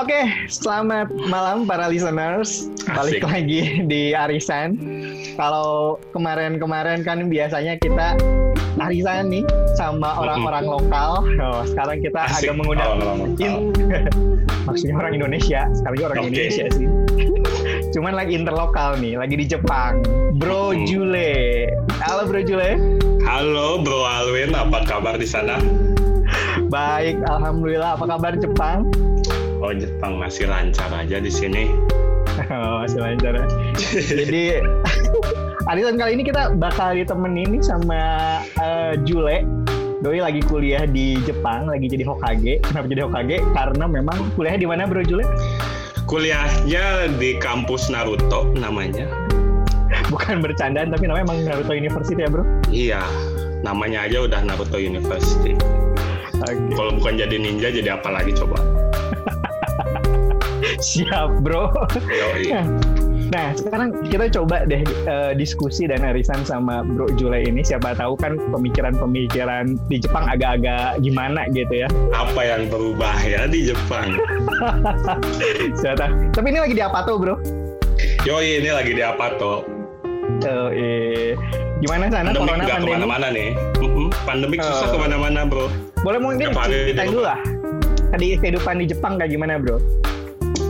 Oke, selamat malam para listeners. Balik Asik. lagi di Arisan. Kalau kemarin-kemarin kan biasanya kita Arisan nih sama orang-orang lokal. Oh, sekarang kita Asik. agak mengundang Orang-orang lokal. in- maksudnya orang Indonesia, sekali lagi orang Oke. Indonesia sih. Cuman lagi interlokal nih, lagi di Jepang. Bro Hmm. Jule. Halo Bro Jule. Halo Bro Alwin, apa kabar di sana? Baik, alhamdulillah. Apa kabar Jepang? Oh Jepang masih lancar aja di sini. Oh, masih lancar ya. Jadi Arisan kali ini kita bakal ditemenin nih sama eh, Jule. Doi lagi kuliah di Jepang, lagi jadi Hokage. Kenapa jadi Hokage? Karena memang kuliahnya di mana Bro Jule? Kuliahnya di kampus Naruto namanya. Bukan bercandaan, tapi namanya emang Naruto University ya Bro? Iya, namanya aja udah Naruto University. Oke. Kalau bukan jadi ninja, jadi apa lagi coba? Siap Bro. Yoi. Nah, sekarang kita coba deh eh, diskusi dan arisan sama Bro Jule ini. Siapa tahu kan pemikiran-pemikiran di Jepang agak-agak gimana gitu ya. Apa yang berubah ya di Jepang? Siapa. Tapi ini lagi di apa tuh, Bro? Yoi, ini lagi di apa tuh? Oh, eh. Gimana sana Pandemik corona pandemi? ke mana-mana nih. Pandemik susah Oh. ke mana-mana bro. Boleh mungkin rumah. dulu lah. Tadi kehidupan di Jepang kayak gimana, Bro?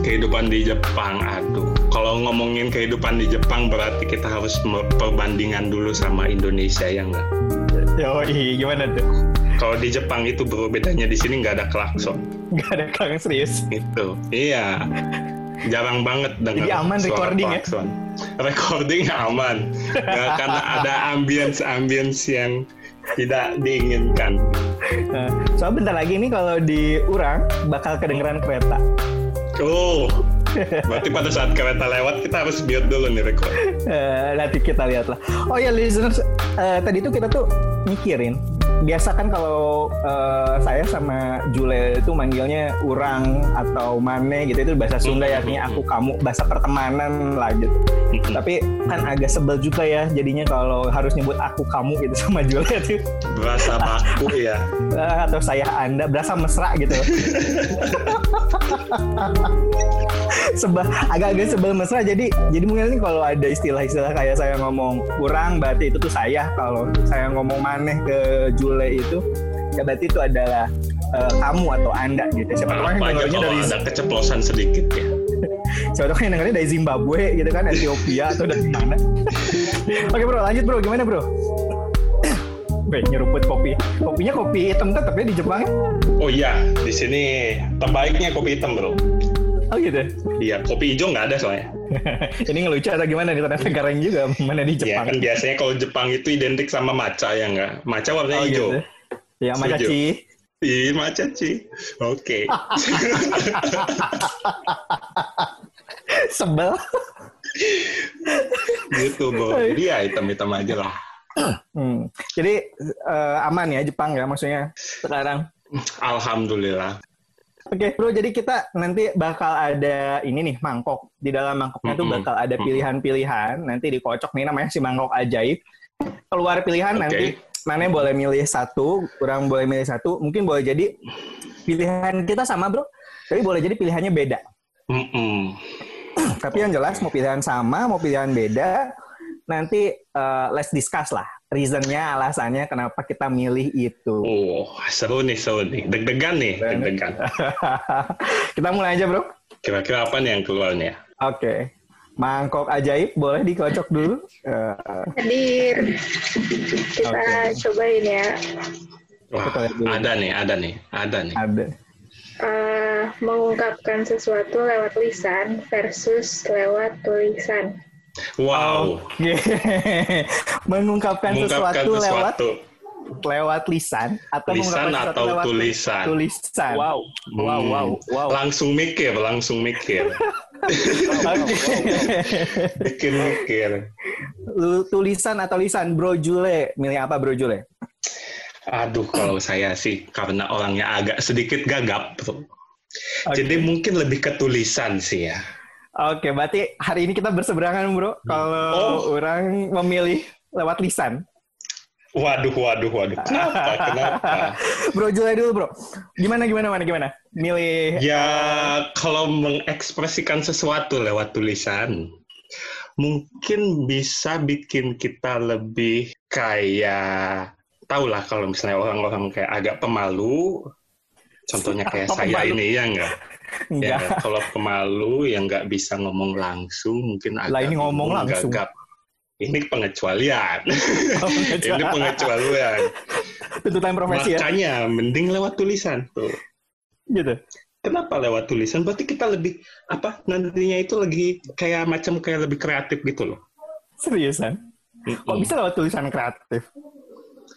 Kehidupan di Jepang, aduh. Kalau ngomongin kehidupan di Jepang berarti kita harus perbandingan dulu sama Indonesia ya nggak? Yoi, gimana tuh? Kalau di Jepang itu bro bedanya di sini nggak ada klakson. Gak ada kang serius. Itu, iya. Jarang banget dengar Jadi aman suara recording ya? klakson. Recording aman, Nggak, karena ada ambience-ambience yang tidak diinginkan. Nah, soalnya bentar lagi nih kalau di Urang bakal kedengeran kereta. Oh, berarti pada saat kereta lewat kita harus mute dulu nih record. Eh, nanti kita lihat lah. Oh ya listeners, eh, tadi tuh kita tuh mikirin. Biasa kan kalau eh, saya sama Jule itu manggilnya urang atau mane gitu. Itu bahasa Sunda ya artinya aku kamu. Bahasa pertemanan lah gitu. Tapi kan agak sebel juga ya jadinya kalau harus nyebut aku kamu gitu sama Jule tuh Berasa baku ya. Eh, atau saya anda. Berasa mesra gitu. Sebel agak-agak sebel mesra. Jadi jadi mungkin ini kalau ada istilah-istilah kayak saya ngomong kurang berarti itu tuh saya. Kalau saya ngomong maneh ke Jule itu ya berarti itu adalah eh, kamu atau anda gitu siapa tahu aja dengarnya dari ada keceplosan sedikit ya. siapa tahu yang dengarnya dari Zimbabwe gitu kan Ethiopia atau dari mana oke bro lanjut bro gimana bro Weh, nyeruput kopi. Kopinya kopi hitam tetap ya di Jepang ya? Oh iya, di sini terbaiknya kopi hitam bro. Oh gitu. Iya, kopi hijau nggak ada soalnya. Ini ngelucu atau gimana nih? Ternyata keren juga mana di Iya Jepang. kan biasanya kalau Jepang itu identik sama matcha ya nggak? Matcha warnanya Oh, hijau. gitu. Ya, Setuju. Macaci. Iya matcha sih. Oke. Sebel. gitu bro. Jadi ya hitam-hitam aja lah. Hmm. Jadi eh, aman ya Jepang ya maksudnya sekarang. Alhamdulillah. Oke, bro. Jadi kita nanti bakal ada ini nih mangkok. Di dalam mangkoknya tuh Mm-mm. bakal ada pilihan-pilihan. Nanti dikocok nih namanya si mangkok ajaib. Keluar pilihan Oke. nanti mana boleh milih satu, kurang boleh milih satu. Mungkin boleh jadi pilihan kita sama bro, tapi boleh jadi pilihannya beda. Mm-mm. Tapi yang jelas mau pilihan sama, mau pilihan beda, nanti eh, let's discuss lah reasonnya, alasannya kenapa kita milih itu. Oh seru nih seru nih. Deg-degan nih, deg-degan. kita mulai aja bro. Kira-kira apa nih yang keluar nih ya? Oke. Mangkok ajaib boleh dikocok dulu. Eh, Hadir. Kita Oke. cobain ya. Wah, ada nih, ada nih, ada nih. ada. Eh, mengungkapkan sesuatu lewat lisan versus lewat tulisan. Wow. Oke. Mengungkapkan, Mengungkapkan sesuatu, lewat sesuatu. lewat lisan atau Lisan mengungkapkan sesuatu atau lewat tulisan? Tulisan. Wow, wow, Hmm. wow, wow. Langsung mikir, langsung mikir. Oke. Bikin mikir. Lu tulisan atau lisan, Bro Jule? Milih apa, Bro Jule? Aduh, kalau saya sih karena orangnya agak sedikit gagap, bro. Oke. Jadi mungkin lebih ke tulisan sih ya. Oke, berarti hari ini kita berseberangan, Bro. Kalau Oh. orang memilih lewat lisan. Waduh, waduh, waduh. Kenapa? Kenapa? bro dulu bro. Gimana gimana mana gimana? Milih Ya, kalau mengekspresikan sesuatu lewat tulisan, mungkin bisa bikin kita lebih kayak, tau lah kalau misalnya orang-orang kayak agak pemalu, contohnya kayak saya pemalu? ini ya enggak? Ya, kalau pemalu yang nggak bisa ngomong langsung, mungkin agak Lah, ini ngomong langsung. gagap. Ini pengecualian. Oh, ini pengecualian. Tuntutan profesi ya. Makanya mending lewat tulisan tuh. Gitu. Kenapa lewat tulisan? Berarti kita lebih apa nantinya itu lagi kayak macam kayak lebih kreatif gitu loh. Seriusan? Kok Mm-mm. bisa lewat tulisan kreatif?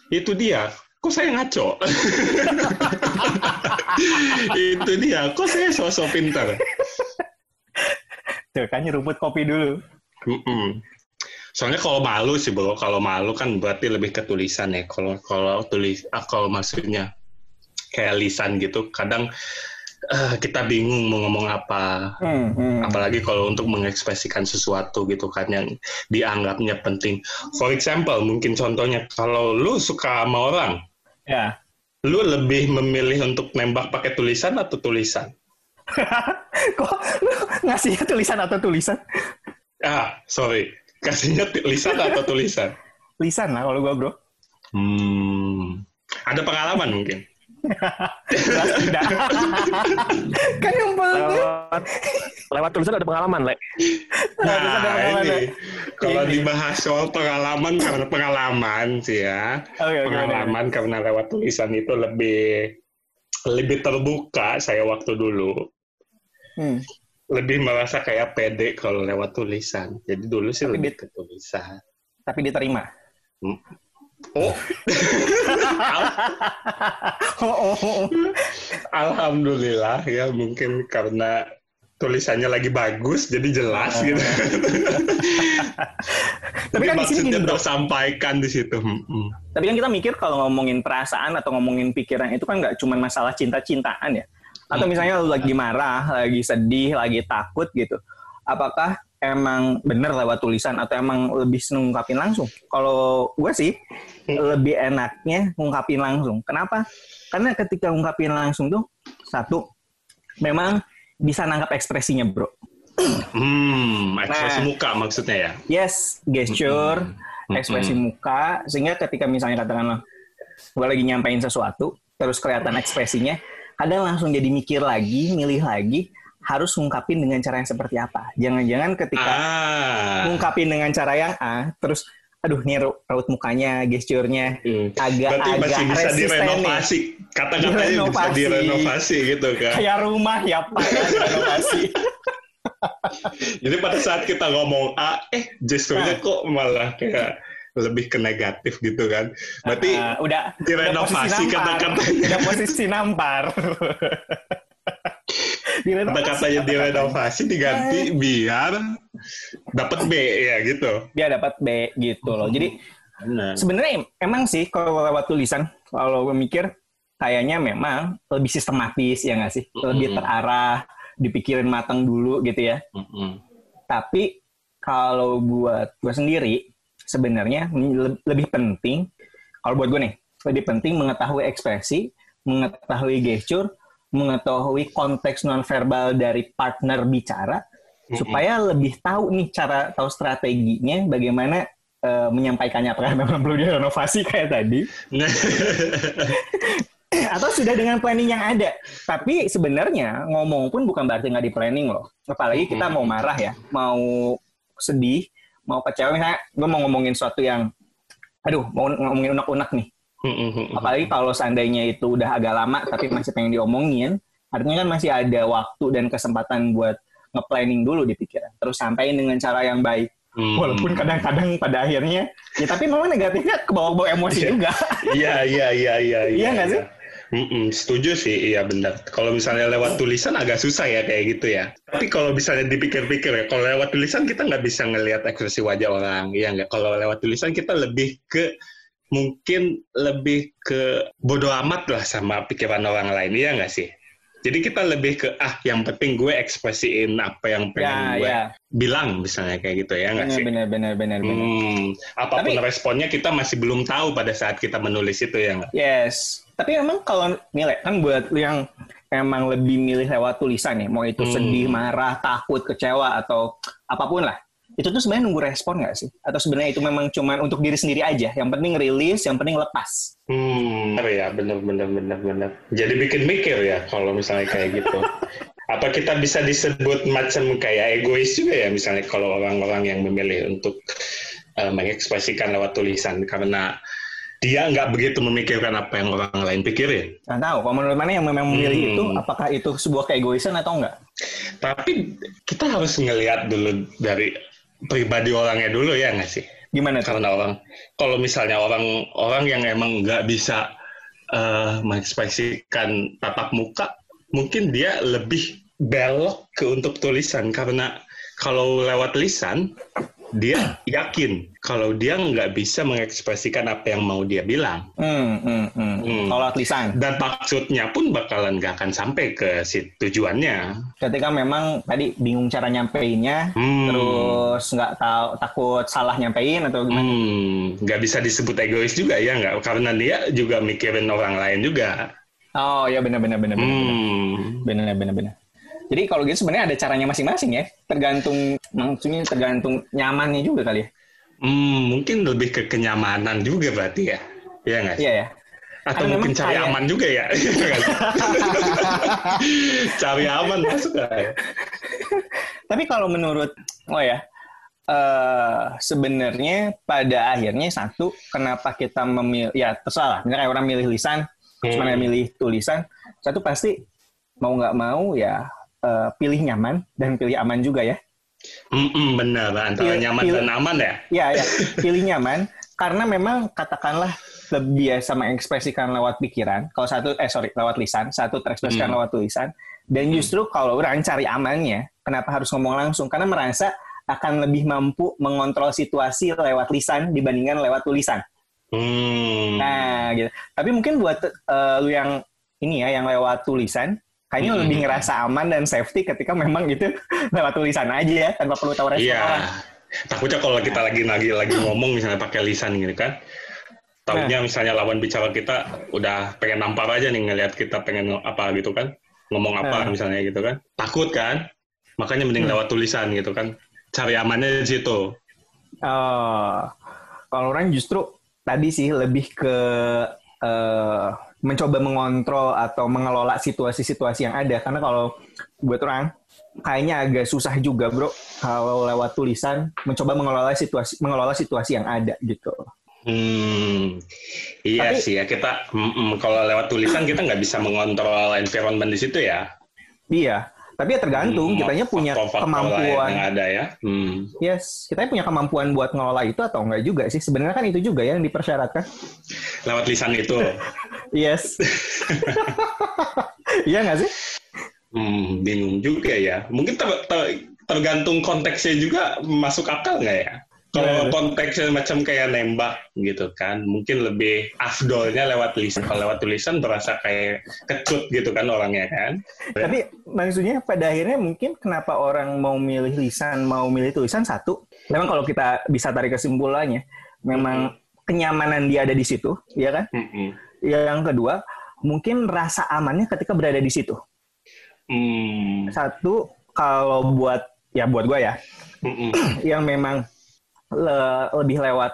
Itu dia. Kok saya ngaco? itu dia. Kok saya sosok pintar? Tuh kan nyeruput kopi dulu. Mm-mm. Soalnya kalau malu sih bro, kalau malu kan berarti lebih ke tulisan ya. Kalau kalau tulis, ah, kalau maksudnya kayak lisan gitu, kadang eh, kita bingung mau ngomong apa. Hmm, hmm. Apalagi kalau untuk mengekspresikan sesuatu gitu kan yang dianggapnya penting. For example, mungkin contohnya kalau lu suka sama orang, Ya. lu lebih memilih untuk nembak pakai tulisan atau tulisan? Kok lu ngasihnya tulisan atau tulisan? Ah, sorry, kasihnya tulisan atau tulisan? Lisan lah kalau gua bro. Hmm, ada pengalaman mungkin. Jelas tidak. kan yang penting. Lewat tulisan ada pengalaman le Nah, Nah, pengalaman, ini kalau Ini. dibahas soal pengalaman karena pengalaman sih ya, oke, pengalaman karena lewat tulisan itu lebih lebih terbuka saya waktu dulu. Hmm. lebih merasa kayak pede kalau lewat tulisan. Jadi dulu sih Tapi lebih di- ke tulisan. Tapi diterima. Oh, Oh, oh, oh. alhamdulillah ya mungkin karena tulisannya lagi bagus jadi jelas gitu. Tapi kan di sini gini, tersampaikan di situ. Mm-mm. Tapi kan kita mikir kalau ngomongin perasaan atau ngomongin pikiran itu kan nggak cuma masalah cinta-cintaan ya. Atau misalnya lu lagi marah, lagi sedih, lagi takut gitu. Apakah emang bener lewat tulisan atau emang lebih seneng ngungkapin langsung? Kalau gue sih lebih enaknya ngungkapin langsung. Kenapa? Karena ketika ngungkapin langsung tuh satu memang bisa nangkap ekspresinya, bro. Hmm, ekspresi Nah. muka maksudnya ya. Yes, gesture, Mm-mm. ekspresi muka, sehingga ketika misalnya katakanlah gue lagi nyampein sesuatu, terus kelihatan ekspresinya, kadang langsung jadi mikir lagi, milih lagi, harus ngungkapin dengan cara yang seperti apa. Jangan-jangan ketika Ah. ngungkapin dengan cara yang A, terus aduh nih ra- raut mukanya, gesturnya Hmm. agak Berarti agak masih bisa direnovasi. Kata-katanya bisa Direnovasi. gitu kan. Kayak rumah ya Pak, ya, renovasi. Jadi pada saat kita ngomong A, eh gesturnya Nah. kok malah kayak lebih ke negatif gitu kan. Berarti Ah, udah direnovasi kata-katanya. Udah posisi nampar. Kata-katanya. direnovasi diganti biar dapat B ya gitu. dia dapat B gitu loh. Jadi Benar. sebenarnya em- emang sih kalau lewat tulisan kalau gue mikir kayaknya memang lebih sistematis ya nggak sih, lebih terarah, dipikirin matang dulu gitu ya. Tapi kalau buat gue sendiri sebenarnya le- lebih penting kalau buat gue nih lebih penting mengetahui ekspresi, mengetahui gesture, mengetahui konteks nonverbal dari partner bicara. Supaya lebih tahu nih cara tahu strateginya bagaimana eh, menyampaikannya apakah memang perlu direnovasi kayak tadi. Atau sudah dengan planning yang ada. Tapi sebenarnya ngomong pun bukan berarti nggak di planning loh. Apalagi kita mau marah ya mau sedih mau kecewa. Misalnya gue mau ngomongin sesuatu yang aduh mau ngomongin unek-unek nih. Apalagi kalau seandainya itu udah agak lama tapi masih pengen diomongin artinya kan masih ada waktu dan kesempatan buat nge-planning dulu di pikiran terus sampaikan dengan cara yang baik Mm. walaupun kadang-kadang pada akhirnya ya tapi memang negatifnya ke bawah-bawah emosi Iya. juga Iya iya iya iya. Iya nggak sih? Mm-mm, setuju sih, iya benar. Kalau misalnya lewat tulisan agak susah ya kayak gitu ya. Tapi kalau misalnya dipikir-pikir ya, kalau lewat tulisan kita nggak bisa ngelihat ekspresi wajah orang, iya nggak? Kalau lewat tulisan kita lebih ke mungkin lebih ke bodoh amat lah sama pikiran orang lain, iya nggak sih? Jadi kita lebih ke ah yang penting gue ekspresiin apa yang pengen Ya, gue ya. bilang misalnya kayak gitu ya nggak sih? benar, benar, benar, benar. Hmm, apa pun Tapi- responnya kita masih belum tahu pada saat kita menulis itu ya nggak? Yes. Tapi emang kalau nilai kan buat yang emang lebih milih lewat tulisan ya, mau itu Hmm. sedih, marah, takut, kecewa atau apa pun lah. Itu tuh sebenarnya nunggu respon nggak sih? Atau sebenarnya itu memang cuman untuk diri sendiri aja? Yang penting rilis, yang penting lepas. Hmm, ya, bener bener bener bener. Jadi bikin mikir ya kalau misalnya kayak gitu. Apa kita bisa disebut macam kayak egois juga ya misalnya kalau orang-orang yang memilih untuk eh, mengekspresikan lewat tulisan karena dia nggak begitu memikirkan apa yang orang lain pikirin. Nggak tahu. Kalau menurut mana yang memang memilih Hmm. itu, apakah itu sebuah keegoisan atau enggak? Tapi kita harus ngelihat dulu dari pribadi orangnya dulu ya nggak sih? Gimana tuh? karena orang kalau misalnya orang orang yang emang nggak bisa eh, mengekspresikan tatap muka mungkin dia lebih belok ke untuk tulisan karena kalau lewat lisan dia yakin kalau dia nggak bisa mengekspresikan apa yang mau dia bilang Hmm, hmm, hmm. Hmm. Kalau tulisan. dan maksudnya pun bakalan nggak akan sampai ke si tujuannya Ketika memang tadi bingung cara nyampeinnya, Hmm. terus nggak tahu takut salah nyampein atau gimana? Hmm, nggak bisa disebut egois juga ya nggak karena dia juga mikirin orang lain juga Oh ya benar benar benar benar. Hmm. Benar benar benar. Jadi kalau gitu sebenarnya ada caranya masing-masing ya. Tergantung maksudnya tergantung nyamannya juga kali ya. Hmm, mungkin lebih ke kenyamanan juga berarti ya. Iya nggak? Iya ya. Atau mungkin cari kayak- aman juga ya? Iya cari aman masuk nggak ya? Tapi kalau menurut oh ya eh sebenarnya pada akhirnya satu kenapa kita memilih ya terserah lah. Misalnya kayak orang milih lisan, Hmm. mana milih tulisan, satu pasti mau nggak mau ya eh, pilih nyaman dan pilih aman juga ya. Hmm, benar. Antara Pil- nyaman pil- dan aman ya? Ya, ya, pilih nyaman karena memang katakanlah lebih biasa mengekspresikan lewat pikiran. Kalau satu, eh sorry, lewat lisan, satu terekspresikan Hmm. lewat tulisan. Dan justru kalau orang cari amannya, kenapa harus ngomong langsung? Karena merasa akan lebih mampu mengontrol situasi lewat lisan dibandingkan lewat tulisan. Hmm. Nah, gitu. Tapi mungkin buat eh, lu yang ini ya, yang lewat tulisan, kayaknya Hmm. lebih ngerasa aman dan safety ketika memang itu lewat tulisan aja ya, tanpa perlu tahu respon Iya. orang. Takutnya kalau kita lagi lagi lagi ngomong misalnya pakai lisan gitu kan. Tahunya Nah. misalnya lawan bicara kita udah pengen nampar aja nih ngelihat kita pengen apa gitu kan. Ngomong apa Nah. misalnya gitu kan. Takut kan? Makanya mending Hmm. lewat tulisan gitu kan. Cari amannya di situ. Oh, kalau orang justru tadi sih lebih ke eh, mencoba mengontrol atau mengelola situasi-situasi yang ada. Karena kalau buat orang kayaknya agak susah juga, bro, kalau lewat tulisan mencoba mengelola situasi mengelola situasi yang ada gitu. Hmm, iya Tapi- sih ya kita mm-mm, kalau lewat tulisan kita nggak bisa mengontrol environment di situ ya. Iya, tapi ya tergantung. Hmm, kitanya punya kemampuan. yang ada ya. Hmm. Yes, kita punya kemampuan buat ngelola itu atau enggak juga sih. Sebenarnya kan itu juga ya yang dipersyaratkan. Lewat lisan itu. Yes. Iya nggak sih? Hmm, bingung juga ya. Mungkin ter- ter- tergantung konteksnya juga masuk akal nggak ya? Kalau Ya. konteksnya macam kayak nembak gitu kan, mungkin lebih afdolnya lewat lisan. Kalau lewat tulisan berasa kayak kecut gitu kan orangnya kan. Tapi maksudnya pada akhirnya mungkin kenapa orang mau milih lisan, mau milih tulisan satu, memang kalau kita bisa tarik kesimpulannya, memang kenyamanan dia ada di situ, ya kan? Mm-mm. Yang kedua, mungkin rasa amannya ketika berada di situ. Hmm. Satu, kalau buat ya buat gue ya, Mm-mm. yang memang le- lebih lewat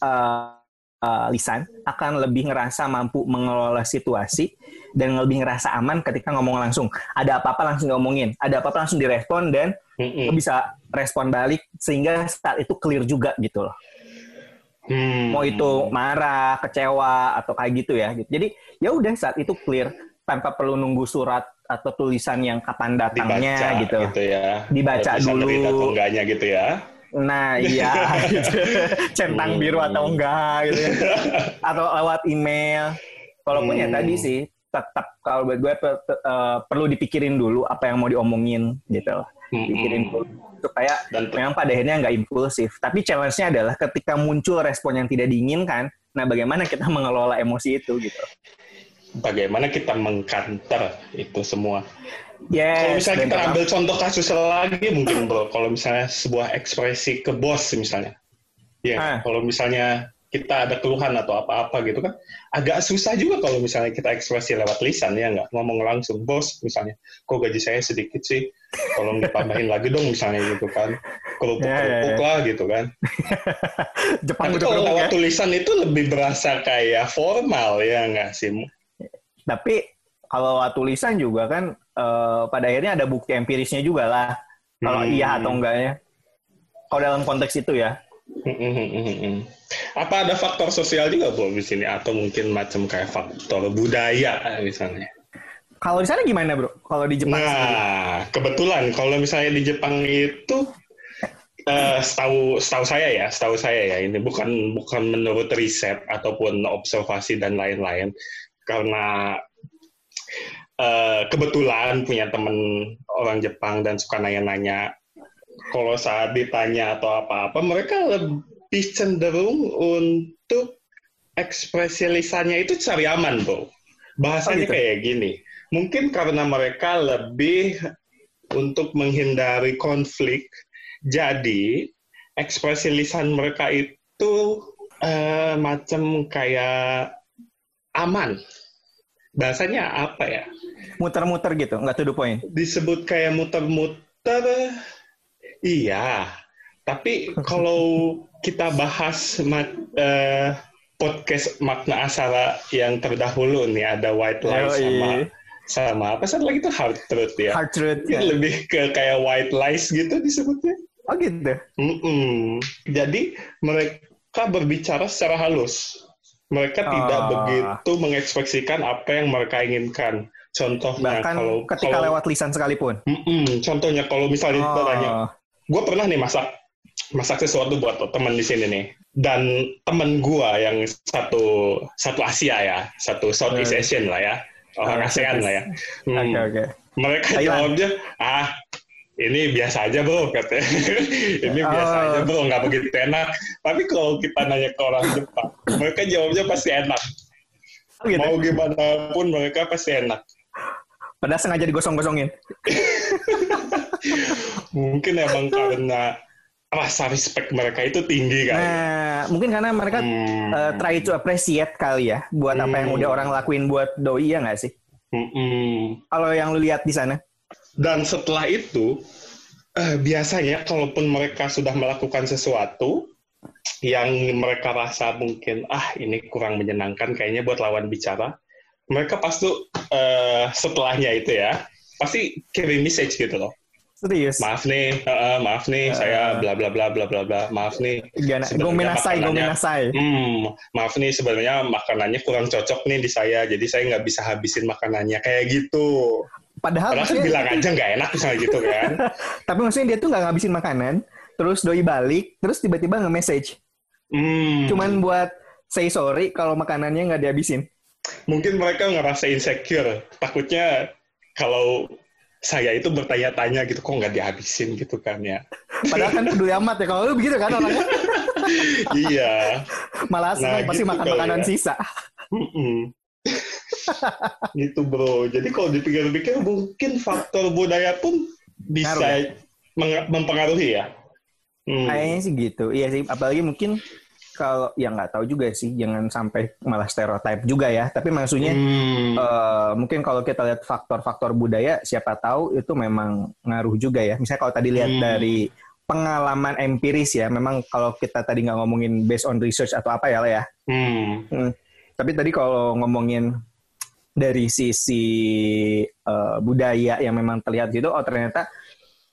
uh, uh, lisan akan lebih ngerasa mampu mengelola situasi dan lebih ngerasa aman ketika ngomong langsung. Ada apa-apa langsung ngomongin, ada apa-apa langsung direspon dan Mm-mm. lo bisa respon balik sehingga saat itu clear juga gitu loh. Hmm. Mau itu marah, kecewa atau kayak gitu ya. Gitu. Jadi ya udah saat itu clear tanpa perlu nunggu surat atau tulisan yang kapan datangnya dibaca gitu. gitu ya. Dibaca Bisa dulu. atau enggaknya gitu ya. Nah iya, centang biru atau enggak gitu ya. Atau lewat email. Walaupun ya Hmm. tadi sih tetap kalau buat gue pe- pe- eh, perlu dipikirin dulu apa yang mau diomongin gitu loh. Pikirin Mm-mm. dulu supaya Dan memang pada akhirnya nggak impulsif. Tapi challenge-nya adalah ketika muncul respon yang tidak diinginkan, nah bagaimana kita mengelola emosi itu gitu. bagaimana kita mengkanter itu semua. Yes, Kalau misalnya kita ambil contoh kasus lagi mungkin bro, kalau misalnya sebuah ekspresi ke bos misalnya, ya Ah. kalau misalnya kita ada keluhan atau apa-apa gitu kan, agak susah juga kalau misalnya kita ekspresi lewat lisan ya nggak ngomong langsung bos misalnya, kok gaji saya sedikit sih, tolong ditambahin lagi dong misalnya gitu kan, kerupuk Ya, ya, kerupuk ya. lah gitu kan. Jepang Tapi kalau kerupuk lewat ya. tulisan itu lebih berasa kayak formal ya nggak sih? Tapi kalau tulisan juga kan eh, pada akhirnya ada bukti empirisnya juga lah. Kalau Hmm. iya atau enggaknya. Kalau dalam konteks itu ya. Hmm, Apa ada faktor sosial juga bu di sini atau mungkin macam kayak faktor budaya misalnya? Kalau di sana gimana bro? Kalau di Jepang sendiri? Nah, kebetulan kalau misalnya di Jepang itu eh, setahu setahu saya ya, setahu saya ya ini bukan bukan menurut riset ataupun observasi dan lain-lain karena eh, kebetulan punya teman orang Jepang dan suka nanya-nanya. Kalau saat ditanya atau apa-apa mereka lebih cenderung untuk ekspresi lisannya itu cari aman bro bahasanya Oh, gitu? kayak gini. Mungkin karena mereka lebih untuk menghindari konflik jadi ekspresi lisan mereka itu eh, macam kayak aman bahasanya apa ya Muter-muter gitu, nggak to the point. disebut kayak muter-muter iya tapi kalau kita bahas ma- eh, podcast makna asara yang terdahulu nih ada white lies Yoi. sama sama apa satu lagi itu hard truth ya Hard truth ya. lebih ke kayak white lies gitu disebutnya Oh gitu. Mm-mm. jadi mereka berbicara secara halus mereka tidak Ah. begitu mengekspresikan apa yang mereka inginkan contohnya Bahkan kalau ketika kalau lewat lisan sekalipun. Mm-mm. Contohnya kalau misalnya kita tanya, Oh, gue pernah nih masak masak sesuatu buat teman di sini nih, dan teman gue yang satu satu Asia ya, satu Southeast Hmm. Asian lah ya, orang Oh, ASEAN lah ya. Hmm. Oke oke. Mereka Thailand. jawabnya, ah ini biasa aja bro, katanya. ini biasa Oh. aja bro, nggak begitu enak. Tapi kalau kita nanya ke orang Jepang, mereka jawabnya pasti enak. Oh, gitu. Mau gimana pun mereka pasti enak. Padahal sengaja digosong-gosongin. Mungkin emang karena rasa respect mereka itu tinggi kan. Nah, mungkin karena mereka Hmm. eh, try to appreciate kali ya buat apa yang Hmm. udah orang lakuin buat doi ya nggak sih? Mm-mm. Kalau yang lu lihat di sana. Dan setelah itu, eh, biasanya kalaupun mereka sudah melakukan sesuatu yang mereka rasa mungkin ah ini kurang menyenangkan kayaknya buat lawan bicara, mereka pasti eh, setelahnya itu ya pasti kirim message gitu loh. Serius. Maaf nih, eh, maaf nih, Eh. saya bla bla bla bla bla bla. Maaf nih, Gana, makanannya- gomenasai. Hmm, maaf nih sebenarnya makanannya kurang cocok nih di saya, jadi saya nggak bisa habisin makanannya kayak gitu. Padahal, Padahal maksudnya- bilang aja nggak enak misalnya gitu kan. tapi maksudnya dia tuh nggak ngabisin makanan, terus doi balik, terus tiba-tiba nge-message. Hmm, Cuman buat say sorry kalau makanannya nggak dihabisin. mungkin mereka ngerasa insecure, takutnya kalau saya itu bertanya-tanya gitu kok nggak dihabisin gitu kan ya. Padahal kan peduli amat ya. Kalau lu begitu kan orangnya. iya. Malah Nah, pasti gitu makan kali makanan ya. sisa. Mm-mm. gitu bro. Jadi kalau dipikir-pikir mungkin faktor budaya pun bisa Ngaruh meng- mempengaruhi ya. Hmm. Kayaknya sih gitu. Iya sih. Apalagi mungkin kalau ya nggak tahu juga sih. Jangan sampai malah stereotip juga ya. Tapi maksudnya Hmm. eh, mungkin kalau kita lihat faktor-faktor budaya, siapa tahu itu memang ngaruh juga ya. Misalnya kalau tadi lihat Hmm. dari pengalaman empiris ya, memang kalau kita tadi nggak ngomongin based on research atau apa ya lah ya. Hmm. Tapi tadi kalau ngomongin dari sisi eh, budaya yang memang terlihat gitu, oh ternyata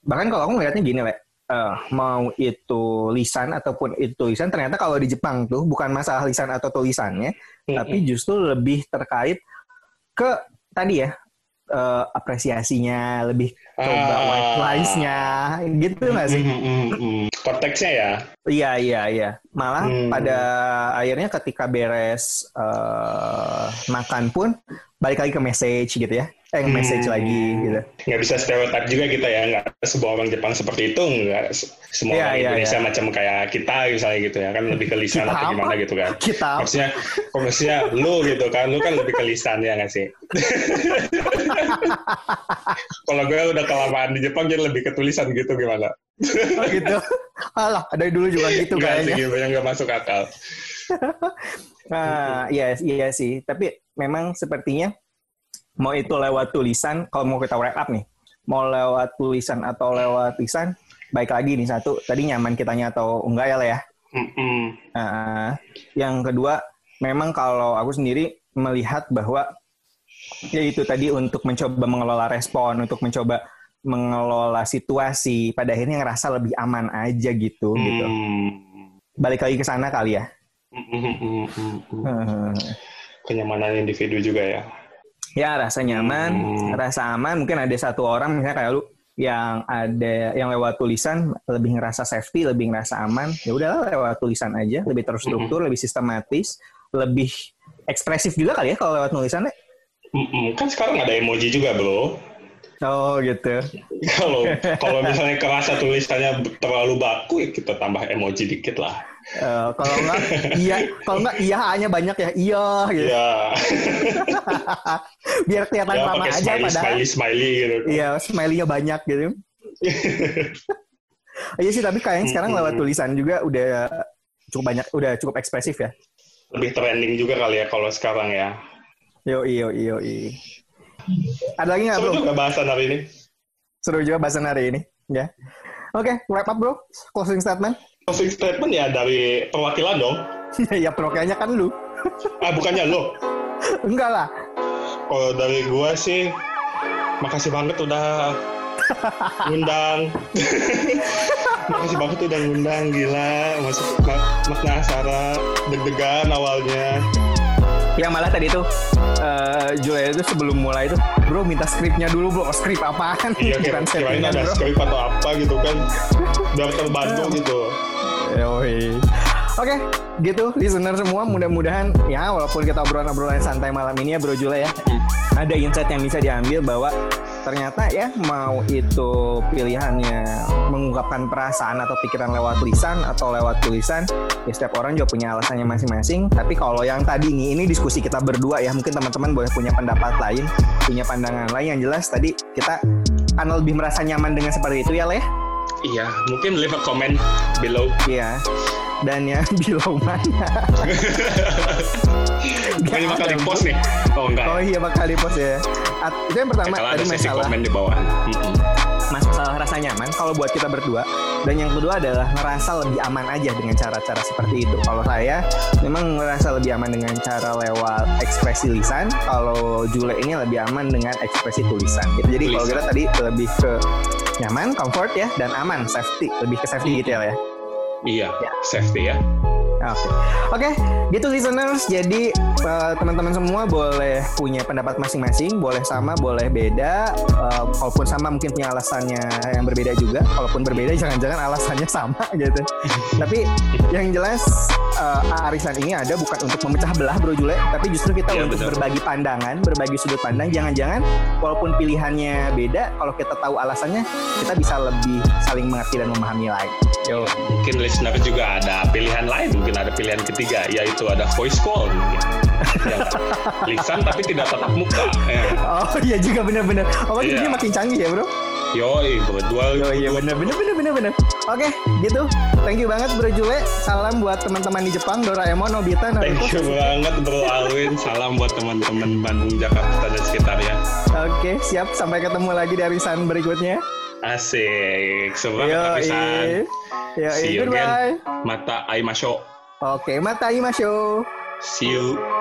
bahkan kalau aku ngelihatnya gini, Le, eh, mau itu lisan ataupun itu tulisan, ternyata kalau di Jepang tuh bukan masalah lisan atau tulisannya, tapi justru lebih terkait ke tadi ya eh, apresiasinya, lebih coba Ah. white lies-nya, gitu nggak sih? Hmm, hmm, hmm. Konteksnya ya. Iya iya iya. Malah Hmm. pada akhirnya ketika beres eh, makan pun balik lagi ke message gitu ya. Eh message Hmm. lagi gitu. nggak bisa stereotip juga kita ya nggak semua orang Jepang seperti itu nggak se- semua Iya, orang iya, Indonesia iya. macam kayak kita misalnya gitu ya kan lebih ke lisan Kita atau apa? gimana gitu kan Kita maksudnya maksudnya lu gitu kan lu kan lebih ke lisan ya nggak sih kalau gue udah kelamaan di Jepang jadi lebih ke tulisan gitu gimana oh, gitu. Alah, dari dulu juga gitu nggak sih kayaknya. gitu yang nggak masuk akal Nah, iya, iya sih. Tapi memang sepertinya mau itu lewat tulisan, kalau mau kita wrap up nih, mau lewat tulisan atau lewat lisan, baik lagi nih satu, tadi nyaman kitanya atau enggak ya lah ya. Nah, yang kedua, memang kalau aku sendiri melihat bahwa ya itu tadi untuk mencoba mengelola respon, untuk mencoba mengelola situasi, pada akhirnya ngerasa lebih aman aja gitu, gitu. Hmm. Balik lagi ke sana kali ya. Kenyamanan individu juga ya Ya rasa nyaman, Hmm. rasa aman. Mungkin ada satu orang misalnya kayak lu yang ada yang lewat tulisan lebih ngerasa safety, lebih ngerasa aman. Ya udahlah lewat tulisan aja, lebih terstruktur, lebih sistematis, lebih ekspresif juga kali ya kalau lewat tulisannya. Mm-mm. kan sekarang ada emoji juga bro Oh gitu. kalau kalau misalnya kerasa tulisannya terlalu baku ya kita tambah emoji dikit lah Eh, kalau enggak iya, kalau enggak iya hanya banyak ya iya gitu. ya Biar kelihatan ya ramah aja smiley padahal. smiley smiley gitu Iya, smiley-nya banyak gitu. Iya sih, tapi kayaknya sekarang lewat tulisan juga udah cukup banyak, udah cukup ekspresif ya. lebih trending juga kali ya kalau sekarang ya Yo iyo iyo Ada lagi nggak seru bro? juga bahasan hari ini Seru juga bahasan hari ini. Ya. Oke, wrap up bro. Closing statement. Closing statement ya dari perwakilan dong ya pro kayaknya kan lu. ah bukannya lo Enggak lah. kalau dari gua sih makasih banget udah ngundang makasih banget udah ngundang gila masuk mak makna asara deg-degan awalnya Yang malah tadi tuh eh Julia itu sebelum mulai itu, bro minta skripnya dulu bro. Skrip apaan? iya Bukan kirain settingan ada bro. skrip atau apa gitu kan biar terbantu gitu Oke, gitu listener semua mudah-mudahan ya walaupun kita obrolan-obrolan santai malam ini ya Bro Jule ya. Ada insight yang bisa diambil bahwa ternyata ya mau itu pilihannya mengungkapkan perasaan atau pikiran lewat lisan atau lewat tulisan ya setiap orang juga punya alasannya masing-masing. Tapi kalau yang tadi nih ini diskusi kita berdua ya mungkin teman-teman boleh punya pendapat lain punya pandangan lain. Yang jelas tadi kita akan lebih merasa nyaman dengan seperti itu ya Leh iya mungkin leave a comment below Iya. Dan yang below mana? bukannya bakal di post nih oh enggak Oh iya bakal di post ya. At- itu yang pertama kalau tadi masalah komen di bawah masalah rasa nyaman kalau buat kita berdua. Dan yang kedua adalah ngerasa lebih aman aja dengan cara-cara seperti itu. Kalau saya memang ngerasa lebih aman dengan cara lewat ekspresi lisan. Kalau Jule ini lebih aman dengan ekspresi tulisan. Gitu. Jadi kalau kita tadi lebih ke nyaman, comfort ya, dan aman, safety, lebih ke safety gitu ya. Le? iya Ya. safety ya Oke, oke, gitu listeners. Jadi eh, teman-teman semua boleh punya pendapat masing-masing, boleh sama, boleh beda. Eh, kalaupun sama mungkin punya alasannya yang berbeda juga. Kalaupun berbeda jangan-jangan alasannya sama gitu. Tapi yang jelas eh, arisan ini ada bukan untuk memecah belah Bro Jule, tapi justru kita Iya, untuk betul. berbagi pandangan, berbagi sudut pandang. Jangan-jangan walaupun pilihannya beda, kalau kita tahu alasannya, kita bisa lebih saling mengerti dan memahami lagi. Yo. mungkin listener juga ada pilihan lain mungkin ada pilihan ketiga yaitu ada voice call Ya lisan tapi tidak tatap muka ya. Oh iya juga bener-bener. Oh Iya. jadi makin canggih ya bro. yoi berdua Oh iya bener bener bener bener bener. Oke gitu. Thank you banget Bro Jule. Salam buat teman-teman di Jepang, Doraemon, Nobita, thank Naruto. you banget bro Alwin salam buat teman-teman Bandung Jakarta dan sekitarnya Oke siap. Sampai ketemu lagi di arisan berikutnya. asik semangat Yo habisan Yo See you goodbye. mata aimasho Oke mata imasho. see you